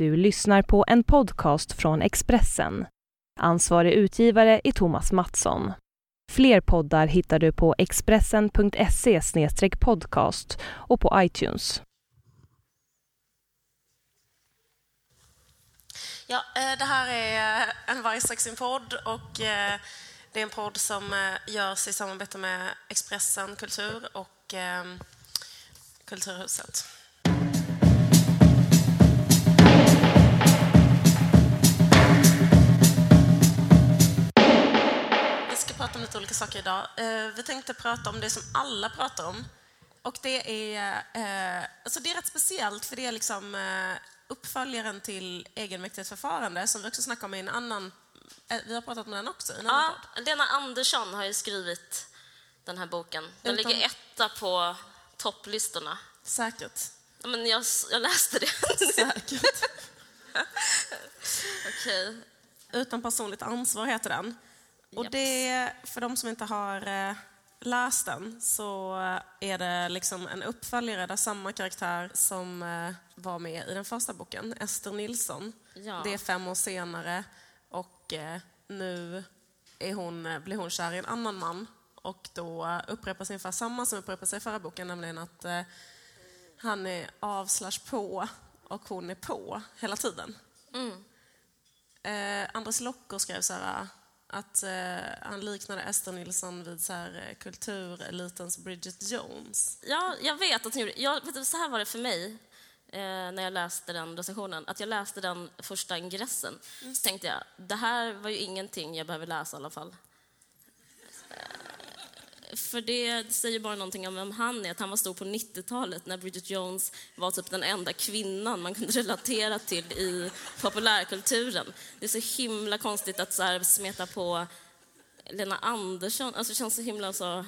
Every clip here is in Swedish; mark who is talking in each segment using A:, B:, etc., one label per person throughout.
A: Du lyssnar på en podcast från Expressen. Ansvarig utgivare är Thomas Mattsson. Fler poddar hittar du på expressen.se podcast och på iTunes.
B: Ja, eh, det här är eh, en Vargstraxin-podd och eh, det är en podd som görs i samarbete med Expressen Kultur och Kulturhuset. Prata om lite olika saker idag. Vi tänkte prata om det som alla pratar om. Och det är, alltså det är rätt speciellt för det är liksom uppföljaren till egenmäktighetsförfarande som vi också snackade om i en annan... Eh, vi har pratat om den också
C: ja, Lena Andersson har ju skrivit den här boken. Den Utom... ligger etta på topplistorna.
B: Säkert.
C: Men jag, jag läste det.
B: Säkert.
C: Okej.
B: Utan personligt ansvar heter den. Och det, för de som inte har eh, läst den så är det liksom en uppföljare där samma karaktär som eh, var med i den första boken, Ester Nilsson. Ja. Det är fem år senare och eh, nu är hon, eh, blir hon kär i en annan man och då upprepas ungefär samma som upprepar sig i förra boken, nämligen att han är av slash på och hon är på hela tiden. Mm. Andres Locker skrev så här att eh, han liknade Ester Nilsson vid så här, eh, kulturelitens Bridget Jones.
C: Ja, jag vet att hon gjorde jag, vet du, Så här var det för mig eh, när jag läste den recensionen. Att jag läste den första ingressen. Mm. Så tänkte jag, det här var ju ingenting jag behöver läsa i alla fall. För det säger bara någonting om vem han är, att han var stor på 90-talet när Bridget Jones var typ den enda kvinnan man kunde relatera till i populärkulturen. Det är så himla konstigt att så här smeta på Lena Andersson, alltså det känns så himla så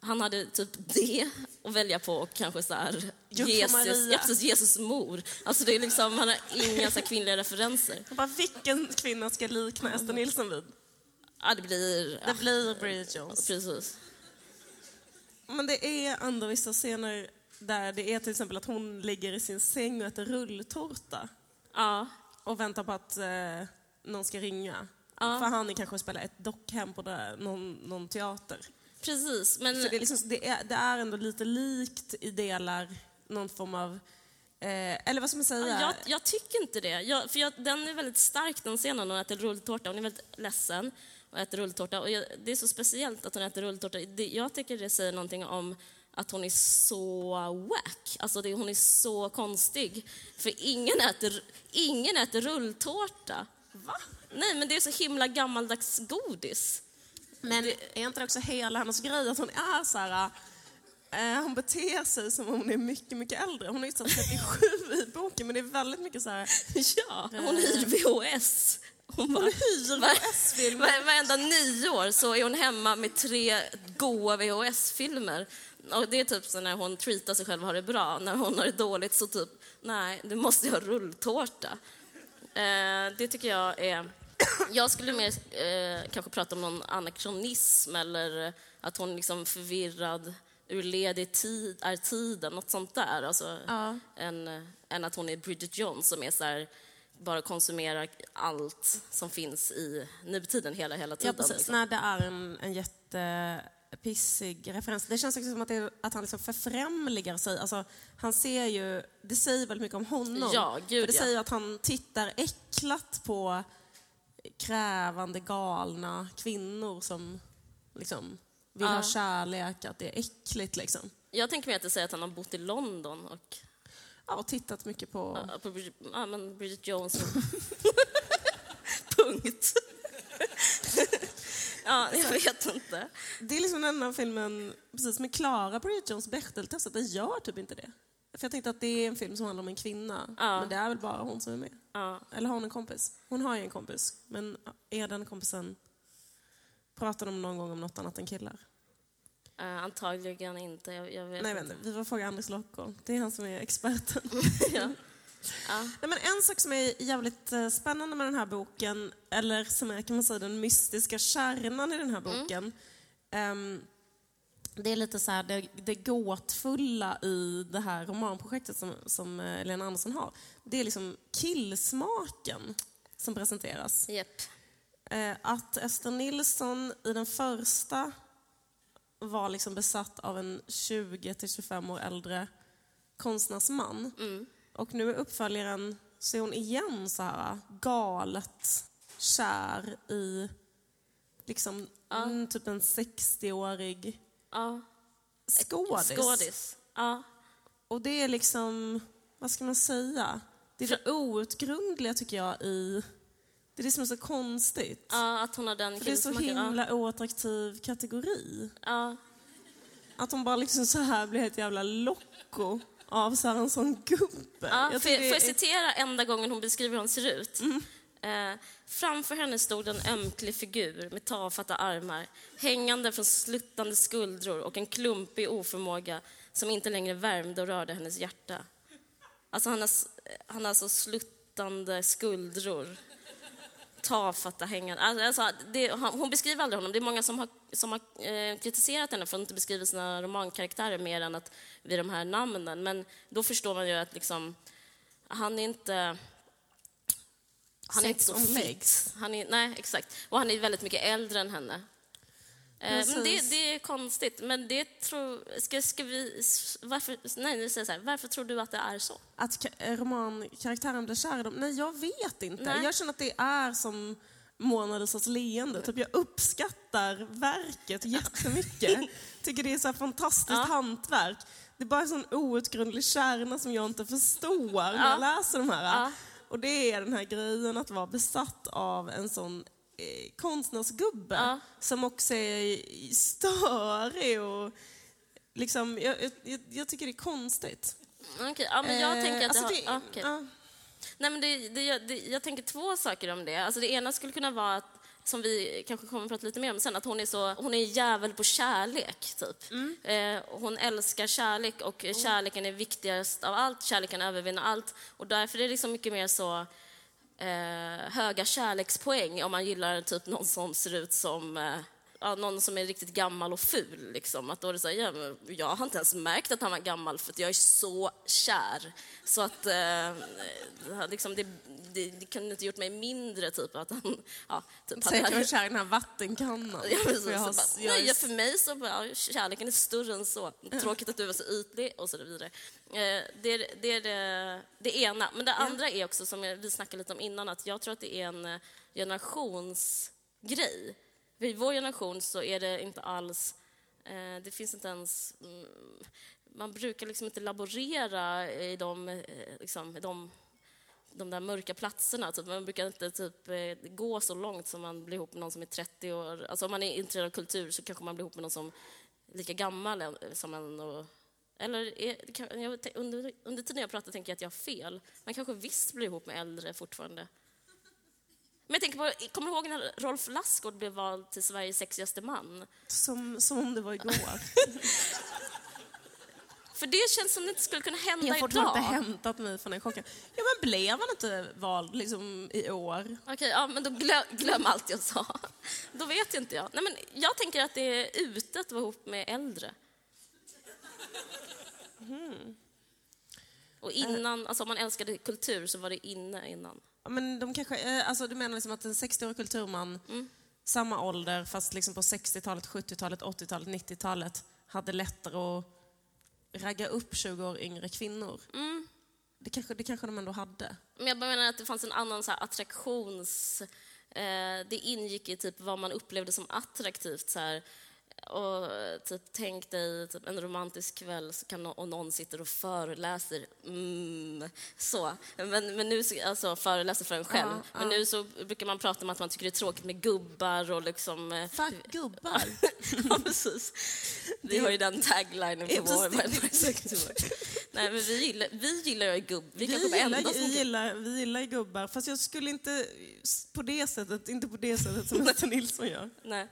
C: han hade typ det att välja på och kanske så här Jesus, Jesus, mor. Alltså det är liksom, han har inga så kvinnliga referenser.
B: bara, vilken kvinna ska likna Ester Nilsson vid?
C: Ja, det blir... Det
B: ja. blir Bridget Jones.
C: Precis.
B: Men det är ändå vissa scener där det är till exempel att hon ligger i sin säng och äter rulltårta.
C: Ja.
B: Och väntar på att eh, någon ska ringa. Ja. För han är kanske spelar ett dockhem på där, någon, någon teater.
C: Precis, men...
B: Så det är, liksom, det, är, det är ändå lite likt i delar, någon form av Eh, eller vad ska man säga?
C: Ja, jag, jag, tycker inte det. Jag, för jag, den är väldigt stark, den scenen, hon äter rulltårta. Hon är väldigt ledsen och äter rulltårta. Och jag, det är så speciellt att hon äter rulltårta. Det, jag tycker det säger någonting om att hon är så wack. Alltså det, hon är så konstig. För ingen äter, ingen äter rulltårta.
B: Va?
C: Nej, men det är så himla gammaldags godis.
B: Men det, är inte det också hela hennes grej att hon är så här... Eh, hon beter sig som om hon är mycket, mycket äldre. Hon är ju 37 i boken, men det är väldigt mycket så här...
C: Ja, hon hyr VHS.
B: Hon bara, hyr VHS-filmer.
C: Varenda nyår så är hon hemma med tre goa VHS-filmer. Och det är typ så när hon treatar sig själv och har det bra. När hon har det dåligt så typ, nej, du måste ha rulltårta. Eh, det tycker jag är... Jag skulle mer eh, kanske prata om någon anakronism eller att hon liksom förvirrad ur ledig tid, är tiden, något sånt där. Alltså, ja. än, än att hon är Bridget Jones som är så här, bara konsumerar allt som finns i nutiden hela, hela tiden.
B: Ja, precis. Liksom. Nej, det är en, en jättepissig referens. Det känns också som att, det, att han liksom förfrämligar sig. Alltså, han ser ju, det säger väldigt mycket om honom.
C: Ja, gud,
B: det
C: ja.
B: säger att han tittar äcklat på krävande, galna kvinnor som liksom vill ja. ha kärlek, att det är äckligt liksom.
C: Jag tänker mig att det säger att han har bott i London och
B: Ja, och tittat mycket på...
C: Ja, på Bridget, ja, men Bridget Jones. Punkt. ja, jag vet inte.
B: Det är liksom den enda filmen, precis med Klara Bridget Jones Bechdel-testet, den gör typ inte det. För jag tänkte att det är en film som handlar om en kvinna, ja. men det är väl bara hon som är med.
C: Ja.
B: Eller har hon en kompis? Hon har ju en kompis, men är den kompisen... Pratar de någon gång om något annat än killar?
C: Uh, antagligen inte. Jag, jag vet
B: Nej,
C: inte.
B: vi får fråga Anders Locko. Det är han som är experten.
C: ja.
B: Ja. Nej, men en sak som är jävligt eh, spännande med den här boken, eller som är kan man säga, den mystiska kärnan i den här mm. boken, mm. um, det är lite så här, det, det gåtfulla i det här romanprojektet som, som eh, Lena Andersson har. Det är liksom killsmaken som presenteras.
C: Japp.
B: Eh, att Ester Nilsson i den första var liksom besatt av en 20-25 år äldre konstnärsman. Och nu är uppföljaren, så är hon igen så här galet kär i liksom mm, typ en 60-årig
C: Ja.
B: skådis.
C: Skådis. Ja.
B: Och det är liksom, vad ska man säga? Det är det outgrundliga tycker jag i, det är det som är så konstigt.
C: ja, att hon har den
B: För det är så
C: killsmaken. Ja.
B: himla oattraktiv kategori.
C: Ja.
B: Att hon bara liksom så här blir helt jävla locko av så här en sån gubbe.
C: Ja,
B: Jag
C: får,
B: tycker
C: jag, får jag
B: är-
C: citera enda gången hon beskriver hur hon ser ut?
B: Mm.
C: Eh, framför henne stod en ömklig figur med tafatta armar, hängande från sluttande skuldror och en klumpig oförmåga som inte längre värmde och rörde hennes hjärta. Alltså han har, han har alltså sluttande skuldror, tafatta hängande... Alltså, det, hon beskriver aldrig honom. Det är många som har, som har eh, kritiserat henne för att hon inte beskriver sina romankaraktärer mer än att vid de här namnen. Men då förstår man ju att liksom, han är inte... Han är inte
B: Sex
C: så
B: on
C: fit.
B: legs.
C: Han är, nej, exakt. Och han är väldigt mycket äldre än henne. Eh, Men det, det är konstigt. Men det tror... Ska, ska vi... Varför, nej, nu säger så här. Varför tror du att det är så?
B: Att eh, romankaraktären blir kär i dem? Nej, jag vet inte.
C: Nej.
B: Jag känner att det är som Mona Lisas leende. Typ jag uppskattar verket jättemycket. Tycker det är så fantastiskt hantverk. Det är bara en sån outgrundlig kärna som jag inte förstår när jag läser de här.
C: Ja.
B: Och det är den här grejen att vara besatt av en sån konstnärsgubbe
C: Ja.
B: som också är störig och liksom, jag, jag, jag tycker det är konstigt.
C: Okej, ja, men jag
B: Eh,
C: tänker att
B: alltså
C: det, har, okej.
B: ja.
C: Nej, men det, det, det, jag tänker två saker om det. Alltså det ena skulle kunna vara att, som vi kanske kommer att prata lite mer om sen, att hon är så, hon är jävel på kärlek, typ.
B: Mm.
C: Eh, hon älskar kärlek och kärleken är viktigast av allt, kärleken övervinner allt. Och därför är det liksom mycket mer så eh, höga kärlekspoäng om man gillar typ någon som ser ut som eh, ja, någon som är riktigt gammal och ful. Liksom. Att då är det så här, ja, jag har inte ens märkt att han var gammal för jag är så kär. Så att eh, det liksom, det, det, det kunde inte gjort mig mindre typ att han... Ja, typ, hade-
B: Säkert var kär i den här vattenkannan.
C: Ja, precis.
B: För jag har-
C: bara,
B: jag
C: nej, för mig så bara, kärleken är större än så. Tråkigt att du var så ytlig och så vidare. Eh, Det är det, är det, det ena. Men det andra är också, som vi snackade lite om innan, att jag tror att det är en eh, generationsgrej. För I vår generation så är det inte alls, eh, det finns inte ens, mm, man brukar liksom inte laborera i de, eh, liksom, de de där mörka platserna. Typ, man brukar inte typ, eh, gå så långt som man blir ihop med någon som är 30 år. Alltså om man är intresserad av kultur så kanske man blir ihop med någon som är lika gammal som en. Och, eller är, kan, jag, under, under tiden jag pratar tänker jag att jag har fel. Man kanske visst blir ihop med äldre fortfarande. Men jag tänker på, kommer du ihåg när Rolf Lassgård blev vald till Sveriges sexigaste man?
B: Som, som om det var igår.
C: För det känns som det inte skulle kunna hända
B: Jag har fortfarande
C: idag.
B: inte hämtat mig från den chocken. Ja, men blev han inte vald liksom, i år?
C: Okej, ja, men då glöm, glöm allt jag sa. Då vet inte jag. Nej, men jag tänker att det är ute att vara ihop med äldre. Och innan, alltså om man älskade kultur så var det inne innan.
B: Men de kanske, eh, alltså, du menar liksom att en 60-årig kulturman, samma ålder fast liksom på 60-talet, 70-talet, 80-talet, 90-talet hade lättare att ragga upp 20 år yngre kvinnor. Det, kanske, det kanske de ändå hade.
C: Men jag bara menar att det fanns en annan så attraktions... Eh, det ingick i typ vad man upplevde som attraktivt. Så här, och typ, tänk dig typ, en romantisk kväll så kan och någon sitter och föreläser. Mm, så. Men, men nu, så- alltså föreläser för en själv.
B: Ja,
C: Men nu så brukar man prata om att man tycker det är tråkigt med gubbar och liksom... eh,
B: Fuck gubbar.
C: ja, precis. Vi har ju den taglinen på vår. Nej, men vi gillar, vi gillar ju gubb. Vi,
B: Vi
C: enda
B: gillar, vi, gillar, vi gillar ju gubbar, fast jag skulle inte på det sättet, inte på det sättet som Ester Nilsson gör.
C: Nej.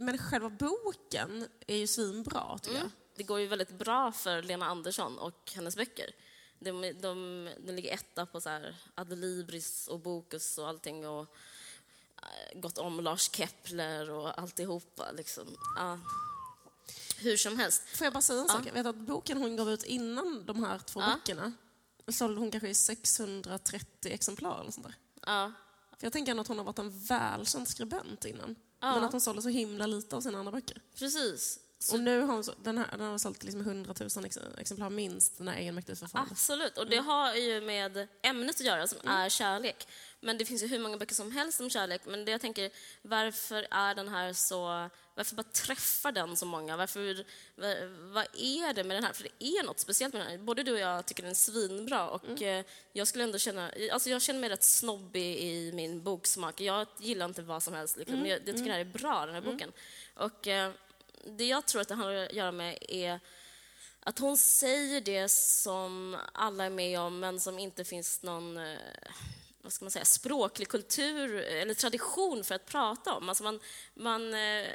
B: Men själva boken är ju svinbra, tycker jag.
C: Det går ju väldigt bra för Lena Andersson och hennes böcker. De, de, de ligger etta på så här Adlibris och Bokus och allting och eh, gått om Lars Kepler och alltihopa. Liksom. Ja. hur som helst.
B: Får jag bara säga en sak? Jag vet att boken hon gav ut innan de här två
C: Ja.
B: böckerna sålde hon kanske i 630 exemplar eller sånt där.
C: Ja,
B: För jag tänker ändå att hon har varit en välkänd skribent innan.
C: Ja.
B: Men att hon sålde så himla lite av sina andra böcker.
C: precis.
B: Och nu har så- den, här, den har sålt liksom 100 000 ex- exemplar minst, den här egenmäktigt förfarande.
C: Absolut, och
B: Mm.
C: det har ju med ämnet att göra som är kärlek. Men det finns ju hur många böcker som helst om kärlek. Men det jag tänker, varför är den här så... Varför bara träffar den så många? Varför, vad, vad är det med den här? För det är något speciellt med den här. Både du och jag tycker den är svinbra och
B: Mm.
C: eh, jag skulle ändå känna... Alltså jag känner mig rätt snobbig i min boksmak. Jag gillar inte vad som helst. Liksom.
B: Mm.
C: Jag, jag tycker det här är bra, den här boken. Och eh, det jag tror att det har att göra med är att hon säger det som alla är med om men som inte finns någon eh, vad ska man säga, språklig kultur eller tradition för att prata om. Alltså man, man, eh,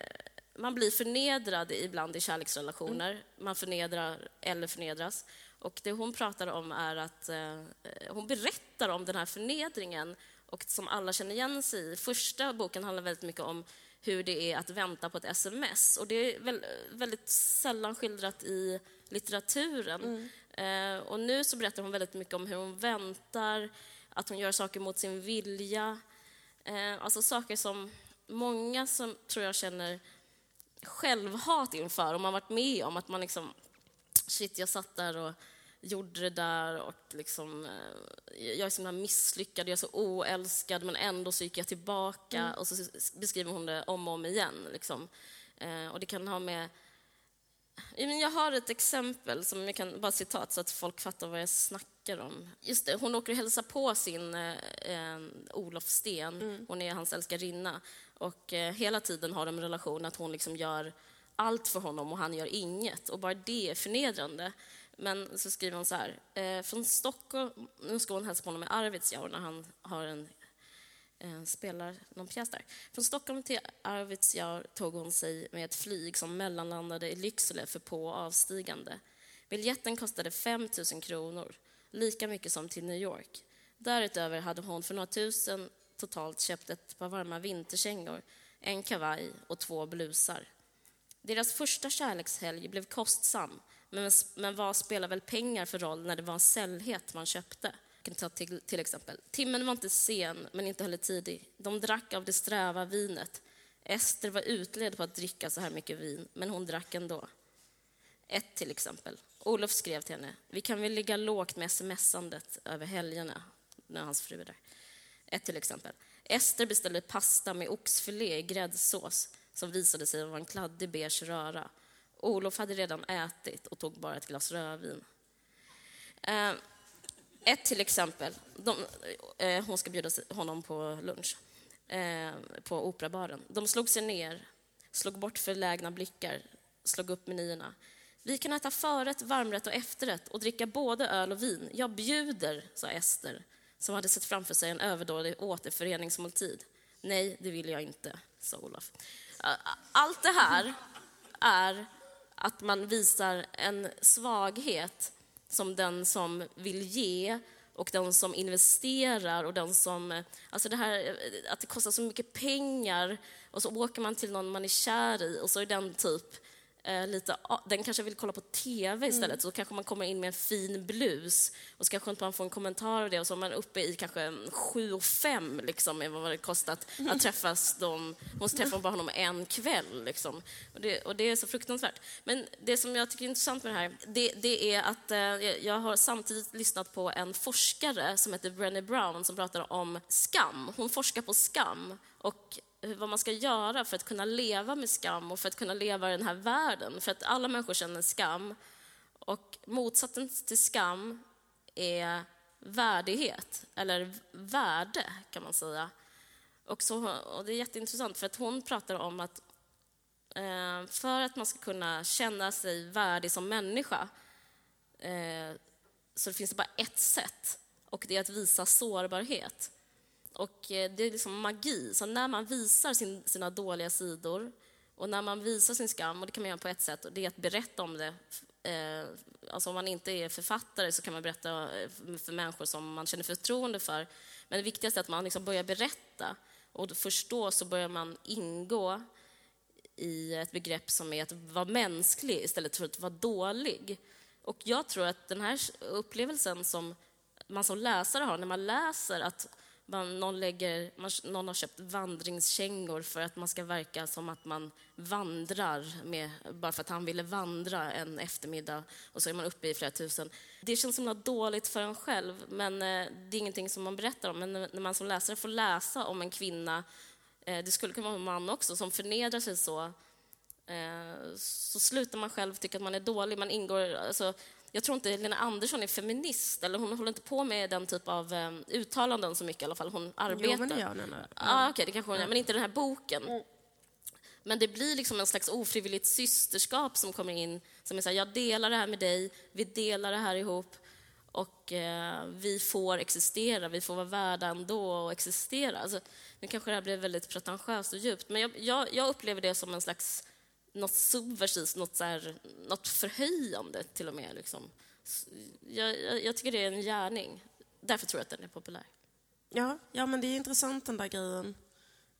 C: man blir förnedrad ibland i kärleksrelationer. Man förnedrar eller förnedras. Och det hon pratar om är att eh, hon berättar om den här förnedringen och som alla känner igen sig i. Första boken handlar väldigt mycket om hur det är att vänta på ett sms. Och det är väl, väldigt sällan skildrat i litteraturen. Eh, och nu så berättar hon väldigt mycket om hur hon väntar, att hon gör saker mot sin vilja. Eh, alltså saker som många som tror jag känner självhat inför, om man varit med om att man liksom, shit jag satt där och gjorde det där och liksom, eh, jag är så himla misslyckad, jag är så oälskad men ändå så gick jag tillbaka och så beskriver hon det om och om igen. Liksom. Eh, och det kan ha med Jag har ett exempel, som jag kan bara citat så att folk fattar vad jag snackar om. Just det, hon åker och hälsar på sin eh, Olof Sten, hon är hans älskarinna. Och eh, hela tiden har de en relation att hon liksom gör allt för honom och han gör inget. Och bara det är förnedrande. Men så skriver hon så här, eh, från Stockholm, nu ska hon hälsa på honom i Arvidsjaur när han har en eh, spelar någon pjäs där. Från Stockholm till Arvidsjaur tog hon sig med ett flyg som mellanlandade i Lycksele för på och avstigande. Biljetten kostade 5 000 kronor, lika mycket som till New York. Därutöver hade hon för några tusen totalt köpt ett par varma vinterkängor, en kavaj och två blusar. Deras första kärlekshelg blev kostsam, men, men vad spelar väl pengar för roll när det var en sällhet man köpte? Jag kan ta till, till exempel. Timmen var inte sen, men inte heller tidig. De drack av det sträva vinet. Ester var utled på att dricka så här mycket vin, men hon drack ändå. Ett till exempel. Olof skrev till henne, vi kan väl ligga lågt med smsandet över helgerna, när hans fru är där. Ett till exempel. Ester beställde pasta med oxfilé i gräddsås som visade sig vara en kladdig beige röra. Olof hade redan ätit och tog bara ett glas rödvin. Eh, ett till exempel. De, eh, hon ska bjuda honom på lunch eh, på operabaren. De slog sig ner, slog bort förlägna blickar, slog upp menyerna. Vi kan äta förrätt, varmrätt och efterrätt och dricka både öl och vin. Jag bjuder, sa Ester, som hade sett framför sig en överdådig återföreningsmåltid. Nej, det vill jag inte, sa Olof. Eh, allt det här är att man visar en svaghet som den som vill ge och den som investerar och den som... Alltså det här att det kostar så mycket pengar och så åker man till någon man är kär i och så är den typ eh, lite... Den kanske vill kolla på TV istället så kanske man kommer in med en fin blus och så kanske inte man får en kommentar av det och så är man uppe i kanske sju och fem liksom är vad det kostat att träffas dem. Hon träffar bara honom en kväll liksom. Och det, och det är så fruktansvärt. Men det som jag tycker är intressant med det här, det, det är att eh, jag har samtidigt lyssnat på en forskare som heter Brené Brown som pratar om skam. Hon forskar på skam och vad man ska göra för att kunna leva med skam och för att kunna leva i den här världen. För att alla människor känner skam. Och motsatsen till skam är värdighet, eller värde kan man säga. Och, så, och det är jätteintressant för att hon pratar om att eh, för att man ska kunna känna sig värdig som människa eh, så finns det bara ett sätt och det är att visa sårbarhet. Och eh, det är liksom magi. Så när man visar sin, sina dåliga sidor och när man visar sin skam, och det kan man göra på ett sätt, och det är att berätta om det. Eh, alltså om man inte är författare så kan man berätta eh, för människor som man känner förtroende för. Men det viktigaste är att man liksom börjar berätta och först då så börjar man ingå i ett begrepp som är att vara mänsklig istället för att vara dålig. Och jag tror att den här upplevelsen som man som läsare har när man läser att man, någon, lägger, man, någon har köpt vandringskängor för att man ska verka som att man vandrar, med, bara för att han ville vandra en eftermiddag och så är man uppe i flera tusen. Det känns som något dåligt för en själv, men eh, det är ingenting som man berättar om. Men när man som läsare får läsa om en kvinna, eh, det skulle kunna vara en man också, som förnedrar sig så, eh, så slutar man själv tycka att man är dålig. Man ingår, alltså, jag tror inte Lena Andersson är feminist, eller hon håller inte på med den typ av um, uttalanden så mycket i alla fall. Hon arbetar. Jo,
B: men det gör hon. Ja,
C: ah, okay, det kanske hon gör, men inte den här boken. Mm. Men det blir liksom en slags ofrivilligt systerskap som kommer in, som är så här, jag delar det här med dig, vi delar det här ihop och eh, vi får existera, vi får vara värda ändå och existera. Alltså, nu kanske det här blev väldigt pretentiöst och djupt, men jag, jag, jag upplever det som en slags något subversivt, något, så här, något förhöjande till och med. Liksom. Jag, jag, jag, tycker det är en gärning. Därför tror jag att den är populär.
B: Ja, ja men det är intressant den där grejen.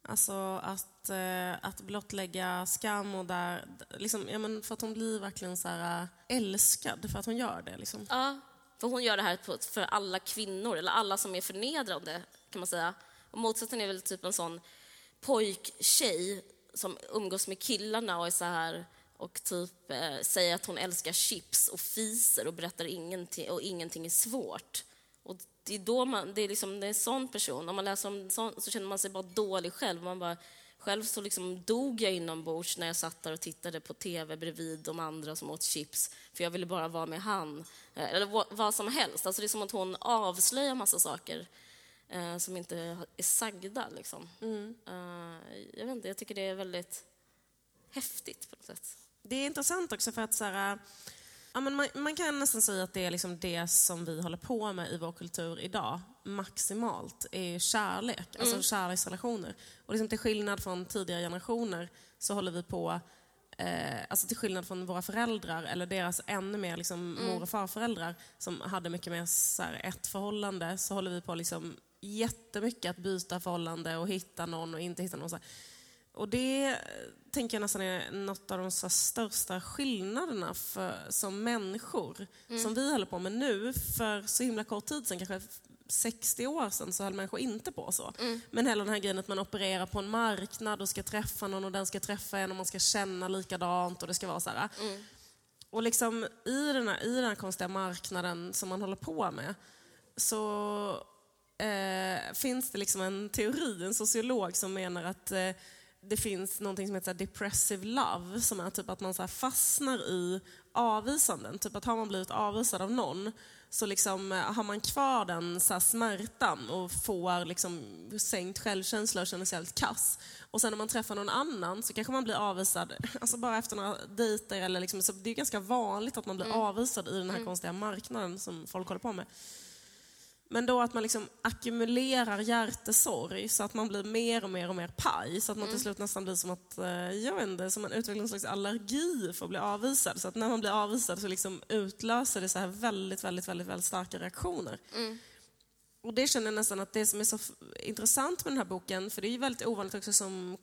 B: Alltså att, eh, att blottlägga skam och där, liksom, ja, men för att hon blir verkligen så här, äh, älskad för att hon gör det. Liksom.
C: Ja, för hon gör det här för alla kvinnor, eller alla som är förnedrande kan man säga. Och motsatsen är väl typ en sån pojktjej som umgås med killarna och är så här och typ eh, säger att hon älskar chips och fiser och berättar ingenting och ingenting är svårt. Och det är då man, det är liksom det är en sån person. Om man läser om sån så känner man sig bara dålig själv. Man bara, själv så liksom dog jag inombords när jag satt där och tittade på TV bredvid de andra som åt chips, för jag ville bara vara med han. Eh, eller vad som helst. Alltså det är som att hon avslöjar massa saker eh, som inte är sagda. Liksom. Mm. Eh, jag, vet inte, jag tycker det är väldigt häftigt på något sätt.
B: Det är intressant också för att så här, ja, men man, man, kan nästan säga att det är liksom det som vi håller på med i vår kultur idag, maximalt, är kärlek, alltså mm. alltså kärleksrelationer. Och liksom till skillnad från tidigare generationer så håller vi på Eh, alltså till skillnad från våra föräldrar eller deras ännu mer liksom, mm. mor och farföräldrar som hade mycket mer så här, ett förhållande så håller vi på liksom jättemycket att byta förhållande och hitta någon och inte hitta någon. Så och det tänker jag nästan är något av de så största skillnaderna för, som människor mm. som vi håller på med nu. För så himla kort tid sedan, kanske 60 år sedan, så höll människor inte på så. Mm. Men hela den här grejen att man opererar på en marknad och ska träffa någon och den ska träffa en och man ska känna likadant och det ska vara så här. Mm. Och liksom i den, här, i den här konstiga marknaden som man håller på med så eh, finns det liksom en teori, en sociolog som menar att eh, det finns något som heter depressive love, som är typ att man så fastnar i avvisanden. Typ att har man blivit avvisad av någon så liksom, eh, har man kvar den så smärtan och får liksom sänkt självkänsla och känner sig helt kass. Och sen när man träffar någon annan så kanske man blir avvisad alltså bara efter några dejter. Eller liksom, så det är ganska vanligt att man blir mm. avvisad i den här mm. konstiga marknaden som folk håller på med. Men då att man liksom ackumulerar hjärtesorg så att man blir mer och mer och mer paj. Så att man till mm. slut nästan blir som att, eh, jag vet inte, som man utvecklar en slags allergi för att bli avvisad. Så att när man blir avvisad så liksom utlöser det så här väldigt, väldigt, väldigt, väldigt starka reaktioner. Mm. Och det känner jag nästan att det som är så intressant med den här boken, för det är ju väldigt ovanligt också som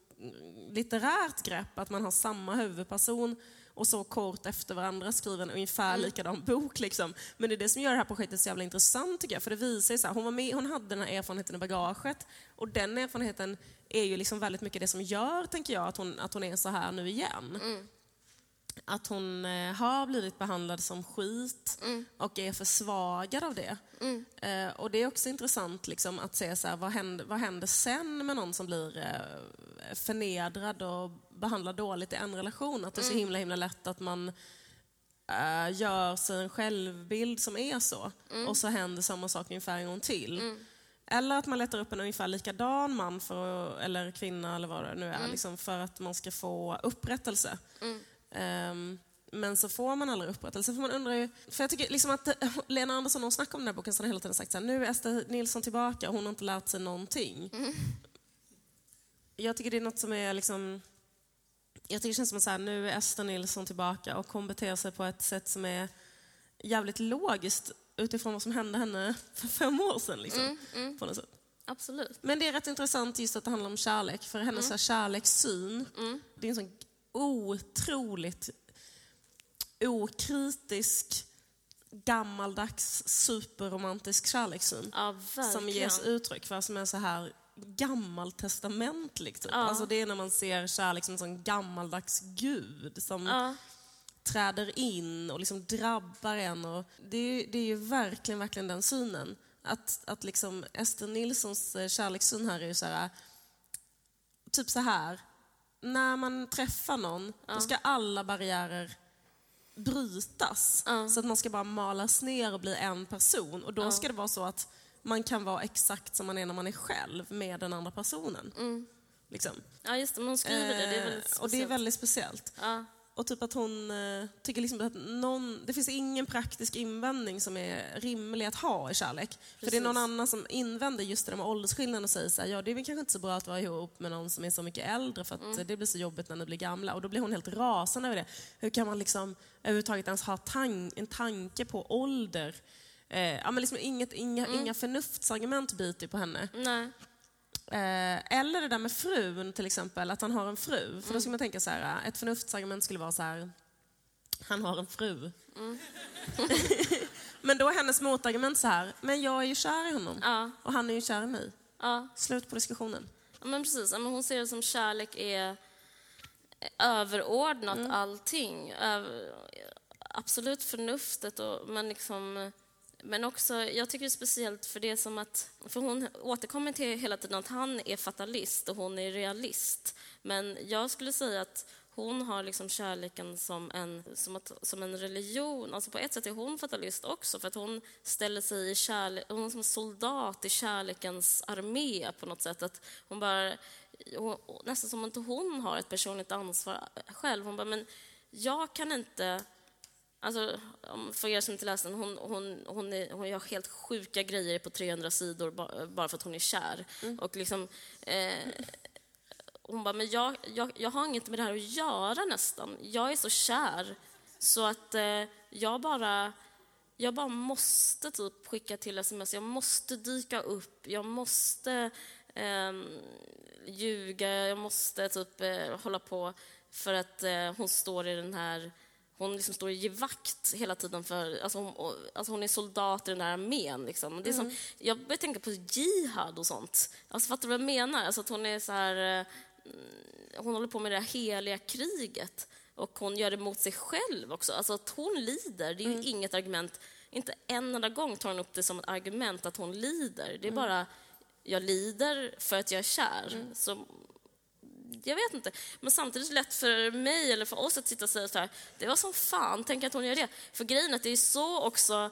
B: litterärt grepp, att man har samma huvudperson och så kort efter varandra skriver en ungefär mm. likadan bok. Liksom. Men det är det som gör det här projektet så jävla intressant tycker jag. För det visar sig hon, var med, hon hade den här erfarenheten i bagaget och den erfarenheten är ju liksom väldigt mycket det som gör, tänker jag, att hon, att hon är så här nu igen. Mm. Att hon eh, har blivit behandlad som skit mm. och är försvagad av det. Mm. Eh, och det är också intressant liksom, att se så här, vad, händer, vad händer sen med någon som blir eh, förnedrad och behandlar dåligt i en relation. Att det är så mm. himla himla lätt att man äh, gör sig en självbild som är så. Mm. Och så händer samma sak ungefär en gång till. Mm. Eller att man letar upp en ungefär likadan man för, eller kvinna eller vad det nu är, mm. liksom för att man ska få upprättelse. Um, men så får man aldrig upprättelse. För man undrar ju, för jag tycker liksom att Lena Andersson, hon snackar om den här boken, så har hela tiden sagt så här, nu är Ester Nilsson tillbaka hon har inte lärt sig någonting. Mm. Jag tycker det är något som är liksom jag tycker det känns som att så här, nu är Ester Nilsson tillbaka och hon beter sig på ett sätt som är jävligt logiskt utifrån vad som hände henne för fem år sedan. Liksom, mm, mm. På något sätt.
C: Absolut.
B: Men det är rätt intressant just att det handlar om kärlek, för hennes mm. kärlekssyn, mm. det är en sån otroligt okritisk, gammaldags, superromantisk kärlekssyn.
C: Ja,
B: som ges uttryck för, som är så här gammaltestamentlig. Typ.
C: Ja.
B: Alltså det är när man ser kärlek som en sån gammaldags gud som
C: Ja.
B: träder in och liksom drabbar en. Och det, är, det är ju verkligen, verkligen den synen. Att, att liksom Ester Nilssons eh, kärlekssyn här är ju så här, typ så här. När man träffar någon, då ska alla barriärer brytas. Så att man ska bara malas ner och bli en person. Och då ska det vara så att man kan vara exakt som man är när man är själv med den andra personen. Liksom.
C: ja, just det. Men hon skriver det. Det är väldigt
B: Eh,
C: speciellt.
B: och det är väldigt speciellt.
C: Ja.
B: Och typ att hon eh, tycker liksom att någon, det finns ingen praktisk invändning som är rimlig att ha i kärlek. För det är någon
C: Precis.
B: annan som invänder just det där med åldersskillnaden och säger så här, ja det är väl kanske inte så bra att vara ihop med någon som är så mycket äldre för att
C: Mm.
B: eh, det blir så jobbigt när ni blir gamla. Och då blir hon helt rasande över det. Hur kan man liksom överhuvudtaget ens ha tan- en tanke på ålder? Eh, ja, men liksom inget, inga,
C: Mm.
B: inga förnuftsargument biter på henne.
C: Nej.
B: Eh, eller det där med frun till exempel, att han har en fru. För då ska man tänka så här, ett förnuftsargument skulle vara så här, han har en fru. men då är hennes motargument så här, men jag är ju kär i honom.
C: Ja.
B: Och han är ju kär i mig.
C: Ja.
B: Slut på diskussionen.
C: Ja, men precis. Men hon ser det som kärlek är överordnat
B: Mm.
C: allting. Över, absolut förnuftet, och, men liksom... Men också, jag tycker det är speciellt för det som att... För hon återkommer till hela tiden att han är fatalist och hon är realist. Men jag skulle säga att hon har liksom kärleken som en, som, att, som en religion. Alltså på ett sätt är hon fatalist också, för att hon ställer sig i kärlek... Hon är som soldat i kärlekens armé på något sätt. Att hon bara, nästan som att inte hon har ett personligt ansvar själv. Hon bara, men jag kan inte... Alltså, för er som inte läst den, hon, hon, hon, är, hon gör helt sjuka grejer på 300 sidor ba- bara för att hon är kär. Och liksom, eh, hon bara, men jag, jag, jag har inget med det här att göra nästan. Jag är så kär. Så att eh, jag bara jag bara måste typ skicka till sms, jag måste dyka upp, jag måste ehm, ljuga, jag måste typ eh, hålla på för att eh, hon står i den här hon liksom står och ger vakt hela tiden för... Alltså hon, och- alltså hon är soldat i den där armén. Liksom. Det är som, jag börjar tänka på jihad och sånt. Alltså, fattar du vad jag menar? Alltså att hon är så här... eh, mm, Hon håller på med det här heliga kriget. Och hon gör det mot sig själv också. Alltså att hon lider, det är ju inget argument. Inte en enda gång tar hon upp det som ett argument att hon lider. Det är bara, jag lider för att jag är kär. Så jag vet inte. Men samtidigt är det lätt för mig eller för oss att sitta och säga så här, det var som fan, tänk att hon gör det. För grejen är att det är så också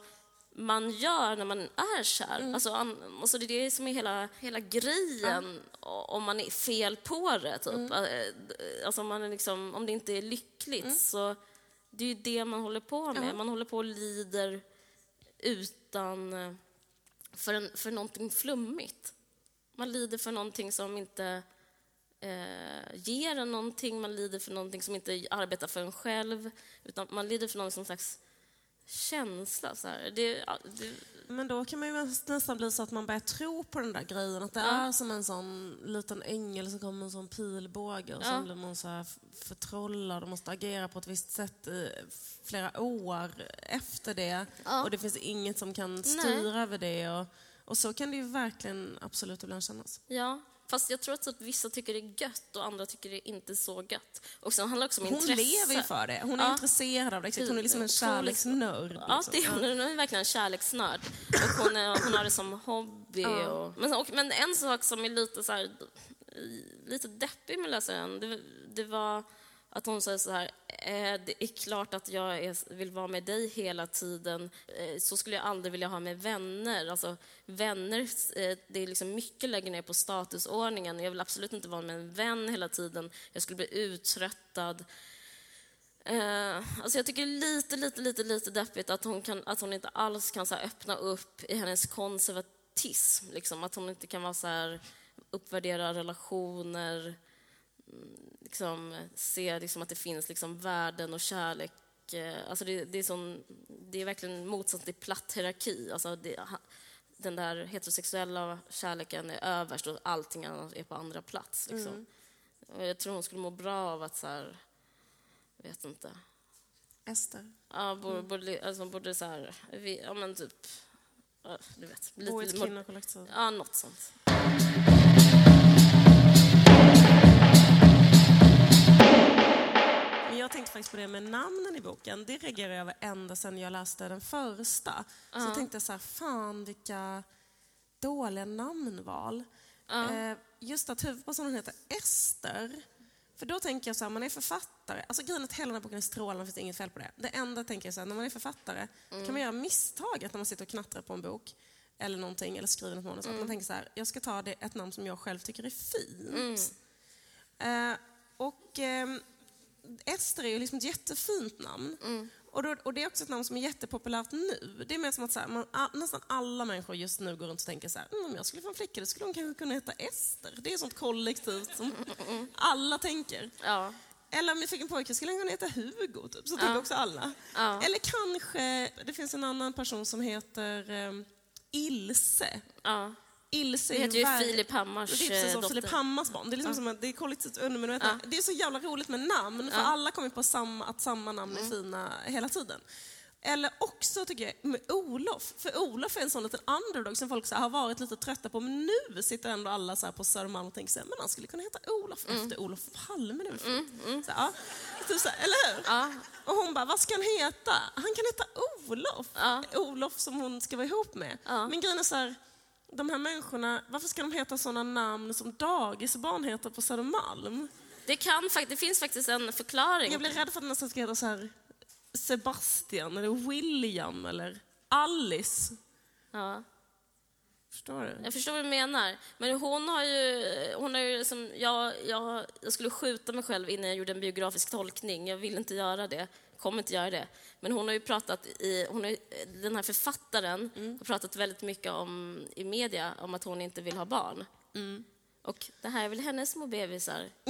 C: man gör när man är kär. Alltså, an, alltså det är det som är hela, hela grejen o- om man är fel på det. Typ. Eh, Alltså om, man är liksom, om det inte är lyckligt så det är ju det man håller på med. Man håller på och lider utan eh, för, en, för någonting flummigt. Man lider för någonting som inte eh, ger en någonting, man lider för någonting som inte arbetar för en själv, utan man lider för någon som slags känsla. Så här. Det, ja, det,
B: Men då kan man ju nästan bli så att man börjar tro på den där grejen. Att det är som en sån liten ängel som kommer med en sån pilbåge och
C: Ja.
B: sen blir man så här förtrollad och måste agera på ett visst sätt i flera år efter det.
C: Ja.
B: Och det finns inget som kan styra över det. Och, och så kan det ju verkligen absolut ibland kännas.
C: ja. Fast jag tror att typ vissa tycker det är gött och andra tycker det inte är så gött. Och sen handlar det också om
B: Hon
C: intresse.
B: lever ju för det. Hon är
C: Ja.
B: intresserad av det. Exakt. Hon är liksom en
C: Otroligt.
B: kärleksnörd.
C: Ja,
B: liksom.
C: det hon. Hon är verkligen en kärleksnörd. Och hon, är, hon har det som hobby. Och, men, och, men en sak som är lite, så här, lite deppig med läsaren, det, det var att hon säger så här, eh, det är klart att jag är, vill vara med dig hela tiden. Eh, så skulle jag aldrig vilja ha med vänner. Alltså, vänner, eh, det är liksom mycket lägger ner på statusordningen. Jag vill absolut inte vara med en vän hela tiden. Jag skulle bli uttröttad. Eh, alltså jag tycker det är lite, lite, lite, lite deppigt att hon, kan, att hon inte alls kan så här, öppna upp i hennes konservatism. Liksom. Att hon inte kan vara så här, uppvärdera relationer, liksom, se liksom, att det finns liksom, värden och kärlek. Eh, alltså det, det, är sån, det är verkligen motsats till platt hierarki. Alltså det, den där heterosexuella kärleken är överst och allting annat är på andra plats. Liksom. Och jag tror hon skulle må bra av att så här, vet inte.
B: Ester.
C: Ja, borde, borde, alltså, borde så här, vi, ja men typ, du vet.
B: Bo i ett kvinnokollektiv.
C: Ja, något sånt.
B: Jag tänkte faktiskt på det med namnen i boken. Det reagerade jag över ända sedan jag läste den första. Så jag tänkte så här, fan vilka dåliga namnval. Eh, just att huvudpersonen heter Ester. För då tänker jag så här, man är författare. Alltså grejen att hela den här boken är strålande, finns inget fel på det. Det enda tänker jag så här, när man är författare kan man göra misstaget när man sitter och knattrar på en bok eller någonting, eller skriver något manus. Att man tänker så här, jag ska ta det, ett namn som jag själv tycker är fint. Eh, och ehm, Ester är ju liksom ett jättefint namn. Och, då, och det är också ett namn som är jättepopulärt nu. Det är mer som att så här, man, a, nästan alla människor just nu går runt och tänker så här, mm, om jag skulle få en flicka, då skulle hon kanske kunna heta Ester. Det är sånt kollektivt som alla tänker.
C: Ja.
B: Eller om jag fick en pojke skulle han kunna heta Hugo, typ. så tänker också alla.
C: Ja.
B: Eller kanske, det finns en annan person som heter um, Ilse.
C: ja.
B: Ilse
C: Det heter ju Filip Hammars
B: det är precis
C: eh,
B: som
C: dotter.
B: Filip Hammars barn. Det är liksom som att det är kollektivt undermedvetna. Det är så jävla roligt med namn, för alla kommer på samma, att samma namn är fina hela tiden. Eller också tycker jag med Olof, för Olof är en sån liten underdog som folk så har varit lite trötta på, men nu sitter ändå alla så på Södermalm och tänker så här, men han skulle kunna heta Olof efter Olof Palme nu. Så, här, ja. typ så eller hur?
C: Ja.
B: Och hon bara, vad ska han heta? Han kan heta Olof. Olof som hon ska vara ihop med. Men grejen är så här, de här människorna, varför ska de heta sådana namn som dagisbarn heter på Södermalm?
C: Det, kan, det finns faktiskt en förklaring.
B: Jag blir rädd för att det nästan ska heta så här Sebastian eller William eller Alice.
C: Ja.
B: Förstår du?
C: Jag förstår vad du menar. Men hon har ju... Hon har ju liksom, jag, jag, jag skulle skjuta mig själv innan jag gjorde en biografisk tolkning. Jag vill inte göra det. Kommer inte göra det. Men hon har ju pratat i... Hon har, den här författaren har pratat väldigt mycket om, i media om att hon inte vill ha barn. Och det här är väl hennes små bebisar.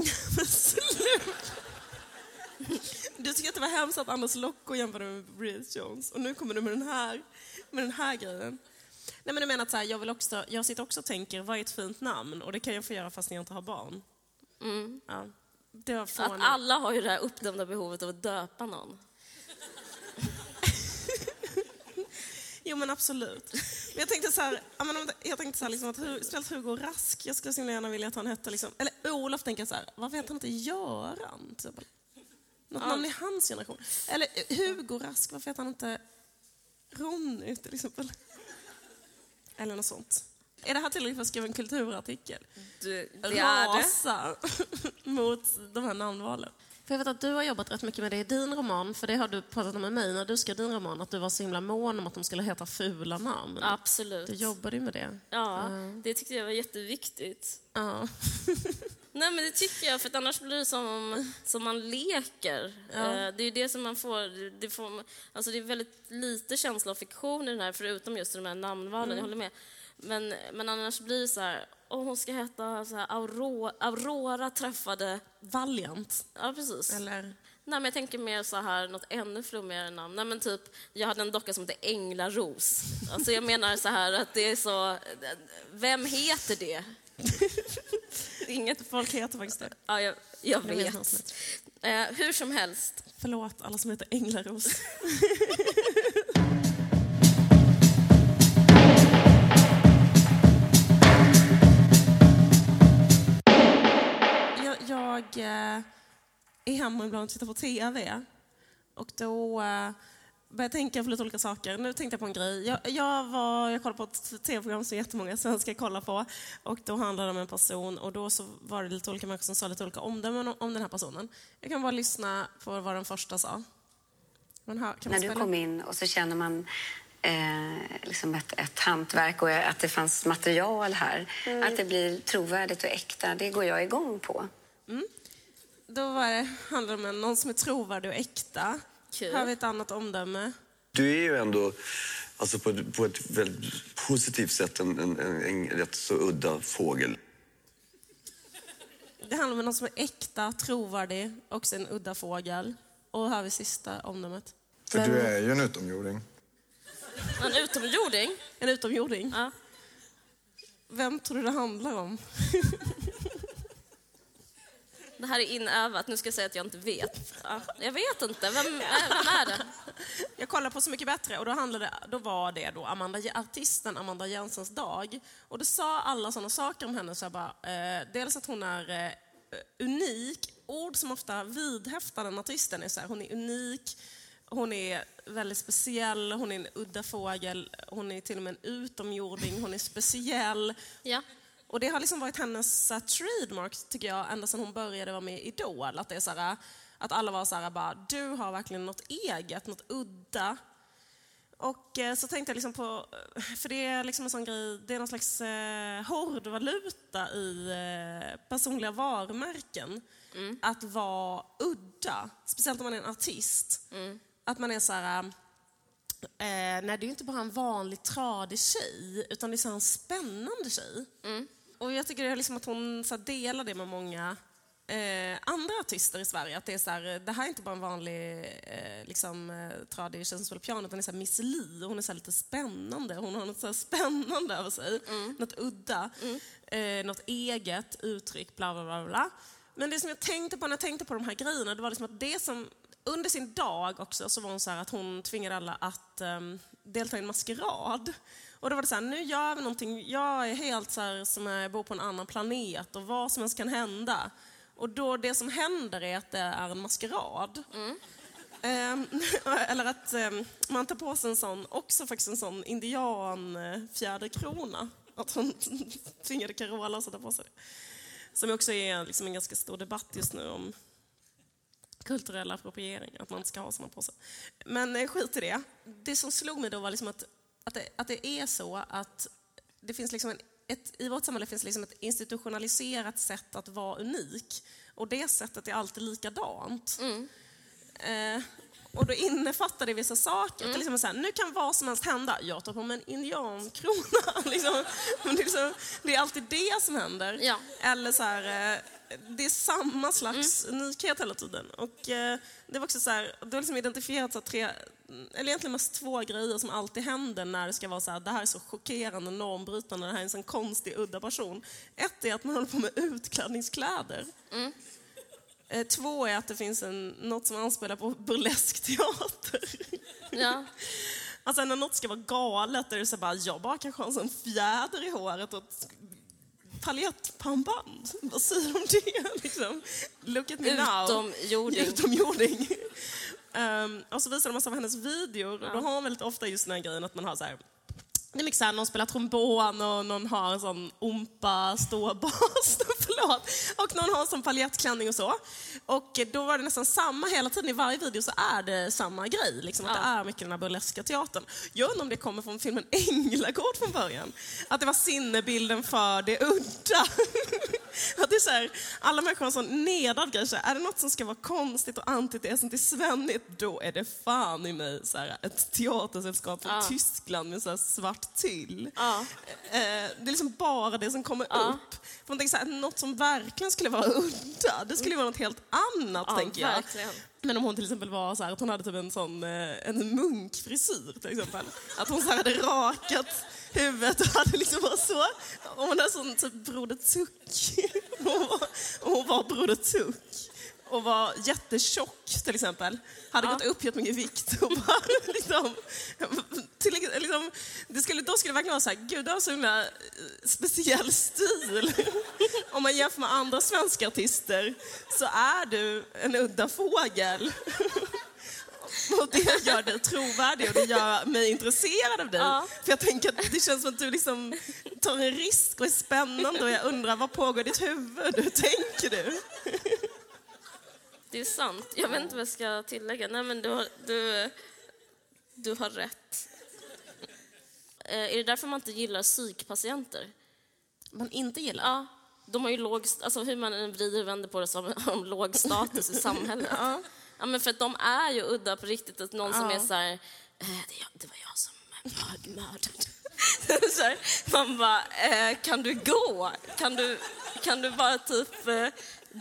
B: Du tycker att det var hemskt att Anders Locko jämförde med Bridget Jones och nu kommer du med den här, med den här grejen. Nej men du menar att så här, jag, vill också, jag sitter också och tänker, vad är ett fint namn? Och det kan jag få göra fast jag inte har barn. Ja. Det var
C: Att alla har ju det här uppdämda behovet av att döpa någon.
B: Jo men absolut. Men jag tänkte så här, ja, det- jag tänkte så här liksom att speciellt Hugo Rask, jag skulle så gärna vilja att han hette liksom, eller Olof tänker jag så här, varför heter han inte Göran exempel? Något namn i hans generation. Eller eh, Hugo Rask, varför heter han inte Ronny till exempel? Eller något sånt. Är det här tillräckligt för att skriva en kulturartikel?
C: Du,
B: Rasa mot de här namnvalen. För jag vet att du har jobbat rätt mycket med det i din roman, för det har du pratat om med mig när du skrev din roman, att du var så himla mån om att de skulle heta fula namn.
C: Absolut.
B: Du jobbade ju med det.
C: Ja, det tyckte jag var jätteviktigt.
B: Ja.
C: Nej, men det tycker jag, för annars blir det som, som man leker. Eh, Det är det som man får, det får... Alltså det är väldigt lite känsla av fiktion i den här, förutom just de här namnvalen, jag håller med. Men, men annars blir det så här, oh, hon ska heta så här, Aurora, Aurora träffade...
B: Valiant.
C: Ja, precis.
B: Eller?
C: Nej, men jag tänker mer så här, något ännu flummigare namn. Nej, men typ, jag hade en docka som hette Änglaros. Alltså jag menar så här att det är så... Vem heter det? Inget...
B: Folk heter faktiskt det.
C: Ja, jag, jag
B: vet
C: vet.
B: vad som
C: Eh, hur som helst.
B: Förlåt alla som heter Änglaros. är hemma ibland och tittar på TV. Och då eh, börjar jag tänka på lite olika saker. Nu tänkte jag på en grej. Jag, jag, var, jag kollade på ett TV-program som jättemånga svenskar kollar på. Och då handlade det om en person och då så var det lite olika människor som sa lite olika omdömen om, den här personen. Jag kan bara lyssna på vad den första sa. Hör,
D: När du kom in och så känner man eh, liksom ett, ett hantverk och att det fanns material här. Att det blir trovärdigt och äkta, det går jag igång på.
B: Då var det, handlade det om någon som är trovärdig och äkta.
C: Kul.
B: Har vi ett annat omdöme.
E: Du är ju ändå alltså på, på ett väldigt positivt sätt en, en, en, en rätt så udda fågel.
B: Det handlar om någon som är äkta, trovärdig, också en udda fågel. Och här har vi sista omdömet.
F: För du är ju en utomjording.
C: En utomjording.
B: En utomjording.
C: Ja.
B: Vem tror du det handlar om?
C: Det här är inövat. Nu ska jag säga att jag inte vet. Ja, jag vet inte. Vem, vem är det?
B: Jag kollade på Så mycket bättre och då, handlade, då var det då Amanda, artisten Amanda Jensens dag. Och då sa alla sådana saker om henne. Så jag bara, eh, dels att hon är eh, unik. Ord som ofta vidhäftar den artisten är så här, hon är unik, hon är väldigt speciell, hon är en udda fågel, hon är till och med en utomjording, hon är speciell.
C: Ja.
B: Och det har liksom varit hennes uh, trademark, tycker jag, ända sedan hon började vara med i Idol. Att, det är så här, att alla var så här, bara, du har verkligen något eget, något udda. Och eh, så tänkte jag liksom på, för det är liksom en sån grej, det är någon slags eh, hårdvaluta i eh, personliga varumärken.
C: Mm.
B: Att vara udda, speciellt om man är en artist.
C: Mm.
B: Att man är så här, eh, nej det är inte bara en vanlig tradig tjej, utan det är en spännande tjej.
C: Mm.
B: Och jag tycker liksom att hon så delar det med många eh, andra artister i Sverige. Att det, är så här, det här är inte bara en vanlig eh, liksom, eh, tradig spelar piano, utan det är så här Miss Li. Hon är så lite spännande. Hon har något så spännande över sig. Något udda. Eh, något eget uttryck, bla bla bla. bla. Men det som jag tänkte på när jag tänkte på de här grejerna, det var liksom att det som under sin dag också så var hon så här att hon tvingade alla att um, delta i en maskerad. Och då var det så här, nu gör vi någonting, jag är helt så här som jag bor på en annan planet och vad som helst kan hända. Och då det som händer är att det är en maskerad. Ehm, eller att ehm, man tar på sig en sån, också faktiskt en sån indianfjäderkrona. Att hon tvingade Carola att sätta på sig det. Som också är liksom en ganska stor debatt just nu om kulturell appropriering, att man inte ska ha såna på sig. Men eh, skit i det. Det som slog mig då var liksom att, att, det, att det är så att det finns liksom en, ett, i vårt samhälle finns liksom ett institutionaliserat sätt att vara unik. Och det sättet är alltid likadant. Eh, och då innefattar det vissa saker. Till exempel så här, nu kan vad som helst hända. Jag tar på mig en indiankrona. liksom. Men det, är liksom, det är alltid det som händer.
C: Ja.
B: Eller så här, eh, det är samma slags unikhet hela tiden. Och eh, det var också så här, det var liksom identifierat så här tre, eller egentligen mest två grejer som alltid händer när det ska vara så här, det här är så chockerande, normbrytande, det här är en sån konstig, udda person. Ett är att man håller på med utklädningskläder. Eh, Två är att det finns en, något som anspelar på burlesk teater.
C: Ja.
B: Alltså när något ska vara galet, är det så bara, jag bara kanske har en sån fjäder i håret och ett paljettpannband. Vad säger du om det? Liksom, look at me now.
C: Utomjording.
B: Um, och så visar de massa av hennes videor och då har hon väldigt ofta just den här grejen att man har så här det är mycket såhär, någon spelar trombon och någon har en sån ompa ståbas, förlåt. Och någon har en sån paljettklänning och så. Och då var det nästan samma hela tiden, i varje video så är det samma grej. Liksom, att det är mycket den här burleska teatern. Jag undrar om det kommer från filmen Änglagård från början. Att det var sinnebilden för det udda. Att det är så här, alla människor har en sån nedad grej. Så här, är det något som ska vara konstigt och antitesen till svennigt, då är det fan i mig så här, ett teatersällskap från Tyskland med så här svart tyll.
C: Ja.
B: Eh, det är liksom bara det som kommer upp. För man tänker så här, något som verkligen skulle vara udda, det skulle vara något helt annat,
C: Ja,
B: tänker jag.
C: verkligen.
B: Men om hon till exempel var så här, att hon hade typ en sån eh, en munkfrisyr till exempel. Att hon så hade rakat huvudet och hade liksom bara så. Och hon hade sån typ Broder Tuck. Hon var, hon var Broder Tuck. Och var jättetjock till exempel. Hade gått upp jättemycket i vikt. Och bara, liksom, till, liksom, det skulle, då skulle det verkligen vara så här, gud du har så himla eh, speciell stil. Om man jämför med andra svenska artister så är du en udda fågel. Och det gör dig trovärdig och det gör mig intresserad av dig.
C: Ja.
B: För jag tänker att det känns som att du liksom tar en risk och är spännande och jag undrar vad pågår i ditt huvud? Hur tänker du?
C: Det är sant. Jag vet inte vad jag ska tillägga. Nej, men du har, du, du har rätt. Eh, är det därför man inte gillar psykpatienter?
B: Man inte gillar?
C: Ja. De har ju låg, alltså hur man än vrider och vänder på det så har de låg status i samhället. ja. men för att de är ju udda på riktigt. Att någon som är så här, eh, det, var jag som mör- mördade. här, man bara, eh, kan du gå? Kan du, kan du bara typ eh,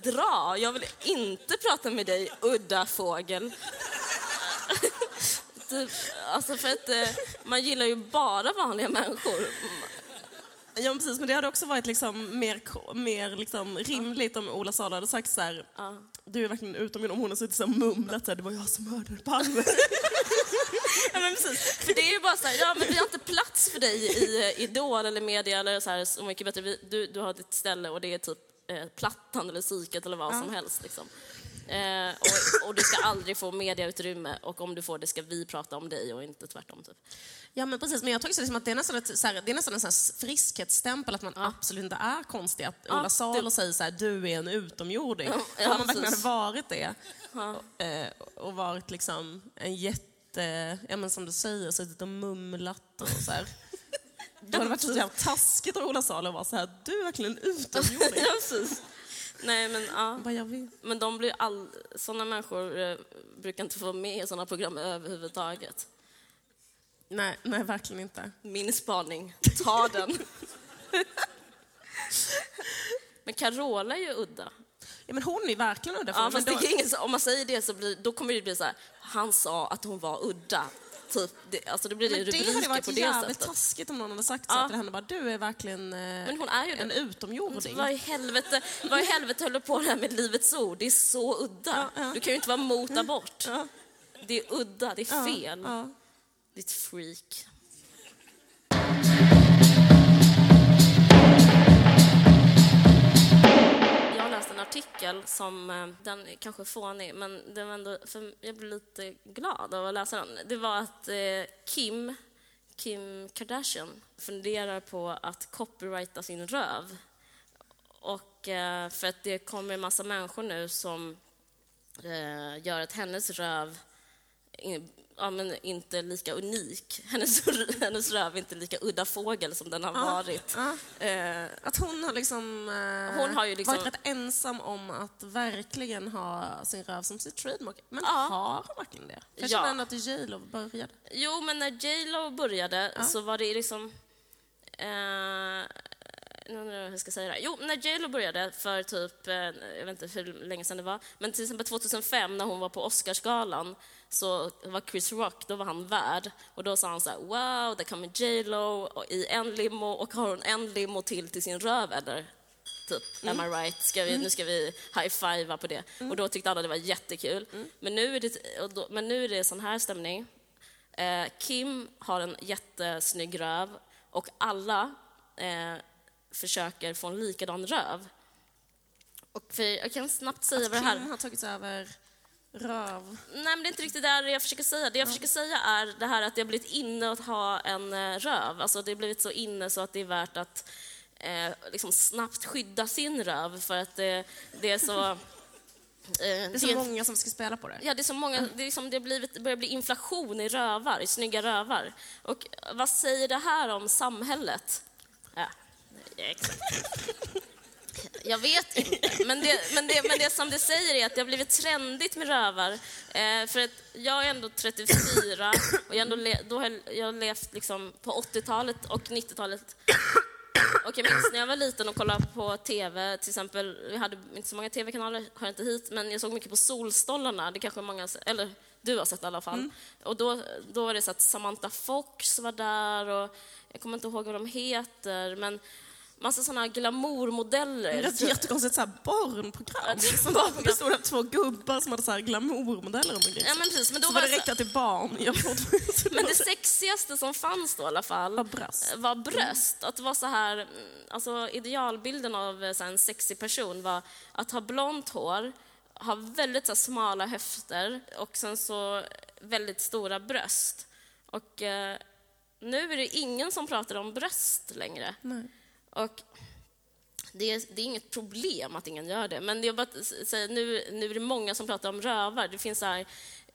C: dra? Jag vill inte prata med dig, udda fågel. typ, alltså för att eh, man gillar ju bara vanliga människor.
B: Ja, precis. Men det hade också varit liksom mer, mer liksom rimligt om Ola Salo hade sagt så här, du är verkligen utom om hon har suttit och mumlat så här, det var jag som mördade Palme.
C: Ja, men precis. För det är ju bara så här, ja men vi har inte plats för dig i Idol eller media eller så här Så mycket bättre. Vi- Du, du har ditt ställe och det är typ eh, Plattan eller Psyket eller vad som helst liksom. Eh, och, och du ska aldrig få mediautrymme och om du får det ska vi prata om dig och inte tvärtom. Typ.
B: Ja, men precis. Men jag tycker liksom att det är nästan, ett, så här, det är nästan en här friskhetsstämpel att man absolut inte är konstig. Att
C: Ja,
B: Ola Salo
C: det-
B: säger så här, du är en utomjording.
C: Ja,
B: om man verkligen hade varit det eh, och varit liksom en jätte, ja men som du säger, suttit och mumlat och så här. Då hade det varit så jävla taskigt av Ola Salo att vara så här, du är verkligen en utomjording.
C: ja, precis. Nej men ja.
B: Bara, jag vet.
C: Men de blir all, sådana människor eh, brukar inte få vara med i sådana program överhuvudtaget.
B: Nej, nej, verkligen inte.
C: Min spaning, ta den. Men Carola är ju udda.
B: Ja, men hon är verkligen udda.
C: Ja, fast
B: då-
C: det är ingen, om man säger det så blir, då kommer det bli så här, han sa att hon var udda. Typ, det, alltså det blir
B: Men det
C: rubriker
B: hade varit
C: på det
B: jävligt
C: sättet.
B: taskigt om någon hade sagt så
C: Ja.
B: till henne. Bara, du är verkligen eh,
C: Men hon är ju
B: en
C: det.
B: utomjording.
C: Vad i helvete, vad i helvete höll du på det här med Livets Ord? Det är så udda.
B: Ja, ja.
C: Du kan ju inte vara mot abort. Det är udda, det är fel. Ditt freak. Artikel som, eh, den är kanske fånig, men den var ändå, för jag blev lite glad av att läsa den. Det var att eh, Kim, Kim Kardashian funderar på att copyrighta sin röv. Och eh, för att det kommer en massa människor nu som gör att hennes röv ja, men inte lika unik. Hennes, hennes röv är inte lika udda fågel som den har varit.
B: Ja.
C: Eh,
B: Att hon har liksom, eh,
C: Hon har ju liksom-
B: varit rätt ensam om att verkligen ha sin röv som sitt trademark. Men
C: Ja.
B: har hon verkligen det? Jag
C: Ja.
B: att J Lo började.
C: Jo, men när J Lo började så var det liksom... Eh, nu undrar jag hur jag ska säga det. Jo, när J Lo började för typ, eh, jag vet inte hur länge sedan det var, men till exempel 2005 när hon var på Oscarsgalan så var Chris Rock, då var han värd och då sa han så här, wow, där kommer J Lo i en limo och har hon en limo till till sin röv eller? Typ, am I right? Ska vi, Nu ska vi high-fivea på det. Och då tyckte alla det var jättekul. Men, nu är det, då, men nu är det sån här stämning. Eh, Kim har en jättesnygg röv och alla eh, försöker få en likadan röv. Och för, jag kan snabbt säga vad det här...
B: Kim har tagit över röv.
C: Nej, men det är inte riktigt det jag försöker säga. Det jag försöker säga är det här att det har blivit inne att ha en eh, röv. Alltså det har blivit så inne så att det är värt att eh, liksom snabbt skydda sin röv för att det, det är så... Eh,
B: Det är så många som ska spela på det.
C: Ja, det är så många, det, är liksom, det blivit, börjar bli inflation i rövar, i snygga rövar. Och vad säger det här om samhället? Ja, exakt. Jag vet inte, men det, men, det, men det som det säger är att det har blivit trendigt med rövar. Eh, för att jag är ändå 34 och jag, ändå le, då har jag, levt liksom på 80-talet och 90-talet och jag minns när jag var liten och kollade på TV, till exempel, vi hade inte så många TV-kanaler, hör inte hit, men jag såg mycket på Solstollarna, det kanske många, eller du har sett i alla fall. Och då, då var det så att Samantha Fox var där och jag kommer inte ihåg vad de heter, men massa sådana glamourmodeller.
B: Det är ett jättekonstigt så här barnprogram.
C: Ja, det
B: som
C: barnprogram.
B: bestod av två gubbar som hade så här glamourmodeller omkring
C: Ja, men precis, men då
B: så
C: var
B: var
C: det
B: det riktat till barn. Jag
C: Men det sexigaste som fanns då i alla fall
B: Var bröst.
C: var bröst. Att vara så här, mm, alltså idealbilden av eh, så en sexig person var att ha blont hår, ha väldigt så smala höfter och sen så väldigt stora bröst. Och eh, nu är det ingen som pratar om bröst längre. Och det är, det är inget problem att ingen gör det, men är bara att s- säga, nu, nu är det många som pratar om rövar. Det finns här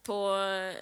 C: på eh,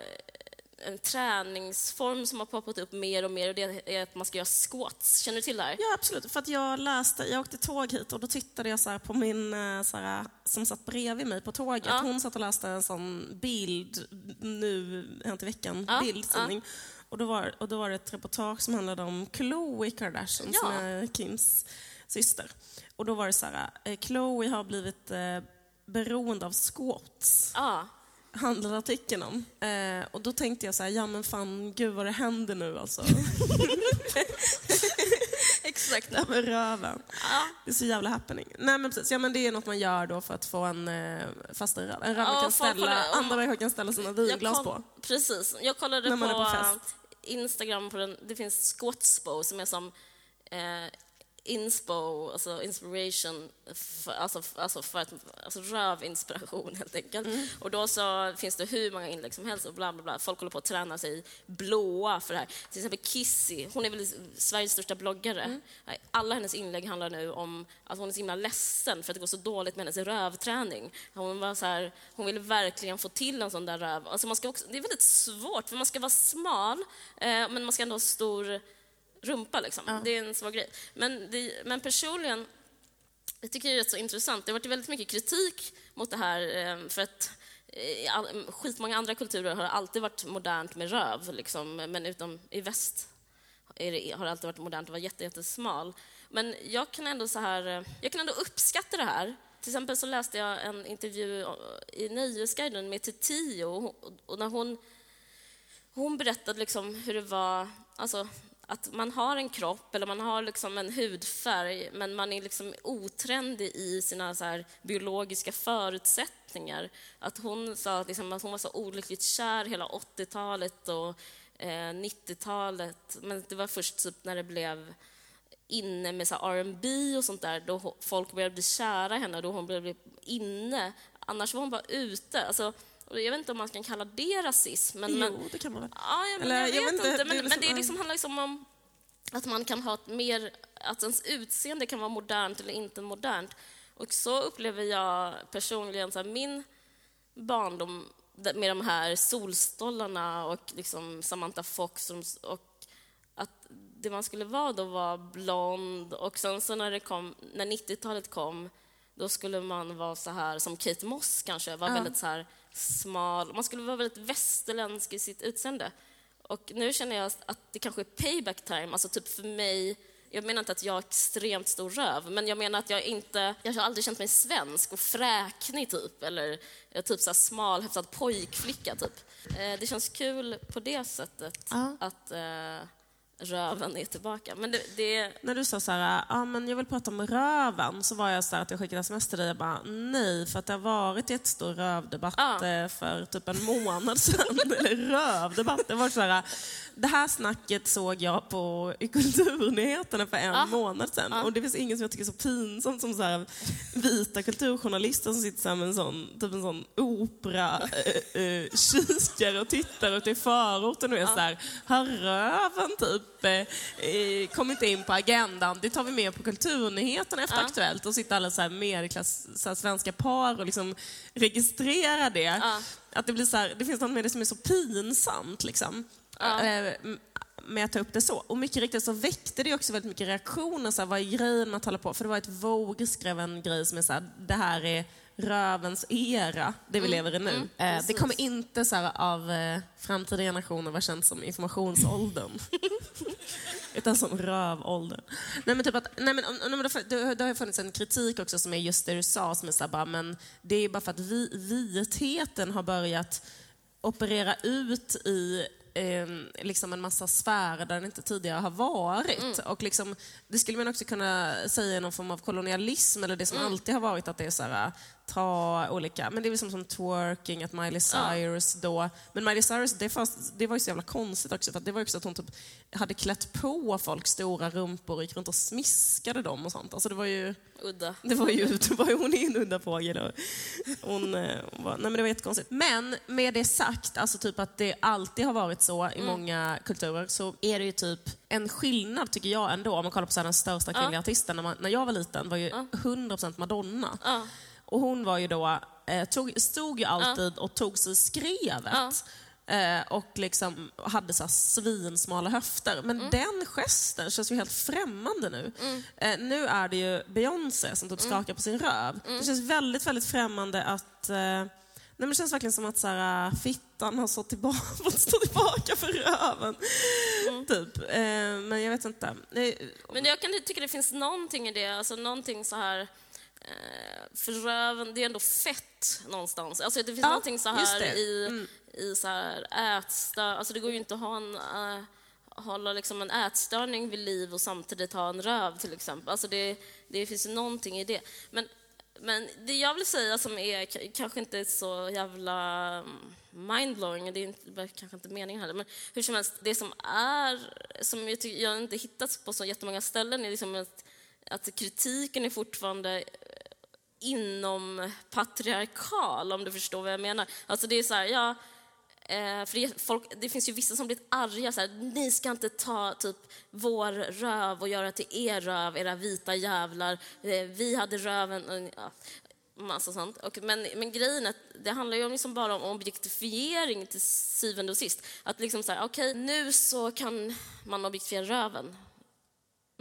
C: en träningsform som har poppat upp mer och mer och det är att man ska göra squats. Känner du till det här?
B: Ja, absolut. För att jag läste, jag åkte tåg hit och då tittade jag så på min eh, så här, som satt bredvid mig på tåget.
C: Ja.
B: Hon satt och läste en sån bild nu, Hänt i veckan,
C: Ja,
B: bildtidning. Och, då var, och då var det ett reportage som handlade om Khloe Kardashian som
C: Ja.
B: är Kims syster. Och då var det så här, eh, Khloe har blivit eh, beroende av squats.
C: Ja.
B: handlade artikeln om. Eh, och då tänkte jag så här, ja men fan, gud vad det händer nu alltså.
C: exakt.
B: Det med röven.
C: Ja.
B: Det är så jävla happening. Nej men precis, ja men det är något man gör då för att få en eh, fastare röv. En röv man
C: Ja,
B: kan
C: folk
B: ställa, andra människor kan ställa sina vinglas på.
C: Precis. Jag kollade
B: När man
C: på,
B: är på fest.
C: Instagram, på den, det finns Squatspo som är som eh, inspo, alltså inspiration, för, alltså, alltså, för att, alltså rövinspiration helt enkelt.
B: Mm.
C: Och då så finns det hur många inlägg som helst och bla bla bla. Folk håller på att träna sig blåa för det här. Till exempel Kissy, hon är väl Sveriges största bloggare.
B: Mm.
C: Alla hennes inlägg handlar nu om att hon är så himla ledsen för att det går så dåligt med hennes rövträning. Hon, var så här, hon vill verkligen få till en sån där röv. Alltså man ska också, det är väldigt svårt, för man ska vara smal, eh, men man ska ändå ha stor rumpa. Liksom. Det är en svår grej. Men, det, men personligen, jag tycker det är rätt så intressant. Det har varit väldigt mycket kritik mot det här eh, för att eh, i all, skitmånga andra kulturer har alltid varit modernt med röv, liksom, men utom i väst det, har det alltid varit modernt att vara jätte, jättesmal. Men jag kan ändå så här, eh, jag kan ändå uppskatta det här. Till exempel så läste jag en intervju i Nöjesguiden med och, och när hon, hon berättade liksom hur det var, alltså att man har en kropp eller man har liksom en hudfärg men man är liksom otrendig i sina så här biologiska förutsättningar. Att hon sa att, liksom, att hon var så olyckligt kär hela 80-talet och eh, 90-talet men det var först typ när det blev inne med så R&B och sånt där då folk började bli kära i henne, då hon blev inne. Annars var hon bara ute. Alltså, och jag vet inte om man kan kalla det rasism. Men, men,
B: Jo, det kan man väl.
C: Ja, ja, men
B: Eller,
C: jag, vet inte.
B: det är
C: Men, men
B: liksom-
C: det är liksom, handlar liksom om att man kan ha ett mer... Att ens utseende kan vara modernt eller inte modernt. Och så upplever jag personligen så här, min barndom med de här solstollarna och liksom Samantha Fox och, och att det man skulle vara då var blond och sen så när det kom, när 90-talet kom då skulle man vara så här som Kate Moss kanske, vara väldigt så här smal. Man skulle vara väldigt västerländsk i sitt utseende. Och nu känner jag att det kanske är payback time, alltså typ för mig jag menar inte att jag har extremt stor röv, men jag menar att jag inte... Jag har aldrig känt mig svensk och fräknig, typ. Eller eh, typ så här smal, hyfsad pojkflicka, typ. Eh, det känns kul på det sättet
B: Ja.
C: att eh, röven är tillbaka. Men det... det
B: När du sa så här, ah, men jag vill prata om röven, så var jag så här att jag skickade sms till dig och bara nej, för att det har varit jättestor rövdebatt
C: Ja.
B: eh, för typ en månad sedan. Eller rövdebatt. Det var så här, det här snacket såg jag på i Kulturnyheterna för en
C: Ja.
B: månad sedan. Och det finns ingen som jag tycker är så pinsamt som så här, vita kulturjournalister som sitter så med en sån, typ en sån opera eh, eh, kikare och tittar ute i förorten och är så här, har röven typ eh, eh, kommit in på agendan? Det tar vi med på Kulturnyheterna efter
C: Ja.
B: Aktuellt och sitter alla så här medelklass så här, svenska par och liksom registrerar det.
C: Ja.
B: Att det blir så här, det finns något med det som är så pinsamt liksom.
C: Ja.
B: Eh, med att ta upp det så. Och mycket riktigt så väckte det också väldigt mycket reaktioner. Så här, vad är grejen med att hålla på? För det var ett Vogue skrev en grej som är så här, det här är rövens era, det vi lever i nu. eh, det kommer inte så här, av eh, framtida generationer vara känt som informationsåldern. Utan som rövåldern. Nej men typ att, nej men, om- om- det, det, har funnits en kritik också som är just det du sa, som är så här, bara, men det är bara för att vi, vitheten har börjat operera ut i eh, liksom en massa sfärer där den inte tidigare har varit. Och liksom, det skulle man också kunna säga är någon form av kolonialism, eller det som alltid har varit att det är så här, ta olika, men det är liksom som twerking, att Miley Cyrus då, men Miley Cyrus, det, fanns, det var ju så jävla konstigt också, för att det var ju också att hon typ hade klätt på folk stora rumpor och gick runt och smiskade dem och sånt. Alltså det var ju...
C: udda.
B: Det var ju, det var ju hon är en udda fågel. Och hon, eh, hon var, nej men det var jättekonstigt. Men med det sagt, alltså typ att det alltid har varit så i många kulturer, så är det ju typ en skillnad tycker jag ändå, om man kollar på så den största kvinnliga artisten när, man, när jag var liten, var ju 100% Madonna.
C: Ja.
B: Och hon var ju då, eh, tog, stod ju alltid och tog sig skrevet. Eh, och liksom hade så svinsmala höfter. Men den gesten känns ju helt främmande nu. Eh, nu är det ju Beyoncé som typ skakar på sin röv. Det känns väldigt, väldigt främmande att eh, Nej, men det känns verkligen som att så här, fittan har stått tillbaka, fått stå tillbaka för röven. Typ. Eh, men jag vet inte.
C: Men jag kan tycka det finns någonting i det, alltså någonting så här... Eh, för röven, det är ändå fett någonstans. Alltså det finns
B: Ja,
C: någonting så här
B: det. Mm.
C: i, i så här ätstör... Alltså det går ju inte att ha en, eh, hålla liksom en ätstörning vid liv och samtidigt ha en röv till exempel. Alltså det, det finns ju någonting i det. Men, men det jag vill säga som är kanske inte så jävla mm, mindblowing, det är inte, kanske inte meningen heller, men hur som helst, det som är, som jag, tycker, jag inte hittat på så jättemånga ställen, är liksom att, att kritiken är fortfarande eh, inom patriarkal, om du förstår vad jag menar. Alltså det är så här, ja, eh, för det, folk, det finns ju vissa som blir arga, så här, ni ska inte ta typ vår röv och göra till er röv, era vita jävlar. Eh, vi hade röven, ja, massa sånt. Och, men, men grejen är att det handlar ju liksom bara om objektifiering till syvende och sist. Att liksom så här, okej, nu så kan man objektifiera röven.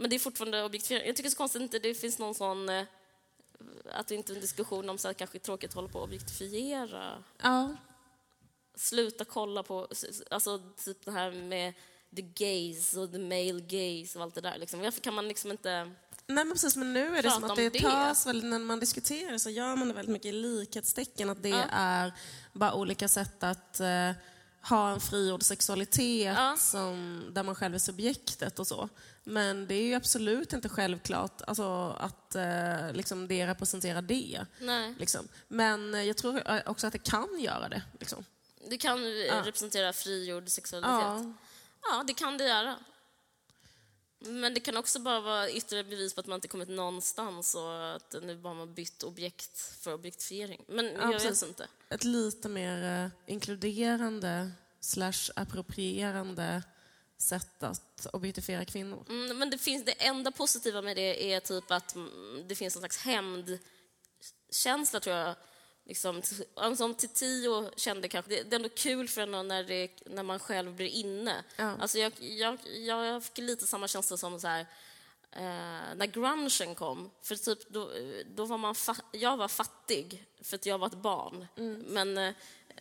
C: Men det är fortfarande objektifiering. Jag tycker det är så konstigt att inte det finns någon sån eh, att det inte är en diskussion om så här, kanske tråkigt att hålla på och objektifiera.
B: Ja.
C: Sluta kolla på, alltså typ det här med the gaze och the male gaze och allt det där. Liksom. Varför kan man liksom inte...
B: Nej men precis, men nu är det som att det,
C: det.
B: tas väl, när man diskuterar så gör man det väldigt mycket i likhetstecken, att det
C: Ja.
B: är bara olika sätt att eh, ha en frigjord sexualitet
C: Ja.
B: som, där man själv är subjektet och så. Men det är ju absolut inte självklart alltså, att eh, liksom det representerar det.
C: Nej,
B: Liksom. Men eh, jag tror eh, också att det kan göra det. Liksom.
C: det kan representera frigjord sexualitet.
B: Ja.
C: Ja, det kan det göra. Men det kan också bara vara ytterligare bevis på att man inte kommit någonstans och att nu bara man bytt objekt för objektifiering. Men jag vet inte.
B: Ett lite mer eh, inkluderande slash approprierande sätt att objektifiera kvinnor.
C: Mm, men det, finns, det enda positiva med det är typ att det finns en slags hämndkänsla, tror jag. Liksom, som till tio kände kanske, det, det är ändå kul för en när, det, när man själv blir inne.
B: Ja.
C: Alltså jag, jag, jag fick lite samma känsla som så här, eh, när grungen kom. För typ då, då var man fa- jag var fattig för att jag var ett barn. Men, eh,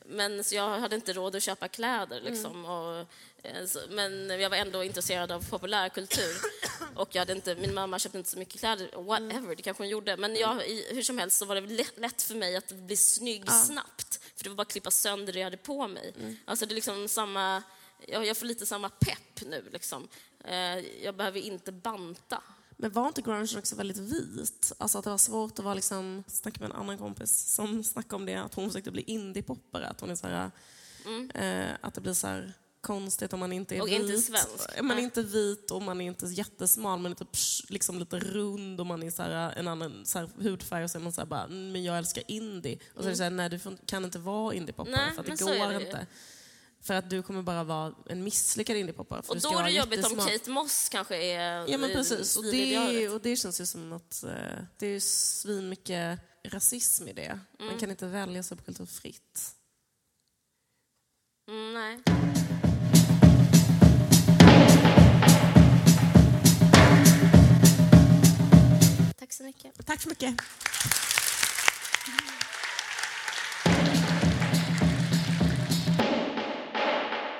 C: men så jag hade inte råd att köpa kläder. Liksom, och, eh, men jag var ändå intresserad av populärkultur. Och jag hade inte, min mamma köpte inte så mycket kläder, whatever, det kanske hon gjorde. Men jag, hur som helst så var det lätt, lätt för mig att bli snygg snabbt. För det var bara att klippa sönder det jag hade på mig. Alltså det är liksom samma, jag, jag får lite samma pepp nu. Liksom. Eh, jag behöver inte banta.
B: Men var inte grungen också väldigt vit? Alltså att det var svårt att vara liksom... Snackade med en annan kompis som snackade om det, att hon försökte bli indiepoppare. Att hon är så här, eh, att det blir så här konstigt om man inte är
C: Och
B: vit.
C: inte svensk.
B: Man är inte vit och man är inte jättesmal, man är typ liksom lite rund och man är så här, en annan så här, hudfärg och så är man så här bara, "Mm, men jag älskar indie. Och så är det så här, nej du kan inte vara indiepoppare för att det går
C: det
B: inte. För att du kommer bara vara en misslyckad indiepoppare.
C: Och då är det jobbigt om
B: jättesmal.
C: Kate Moss kanske är
B: Ja men precis. Och det, och det känns ju som att eh, det är ju svin mycket rasism i det. Man kan inte välja subkultur fritt.
C: Mm, nej. Tack så mycket.
B: Tack så mycket.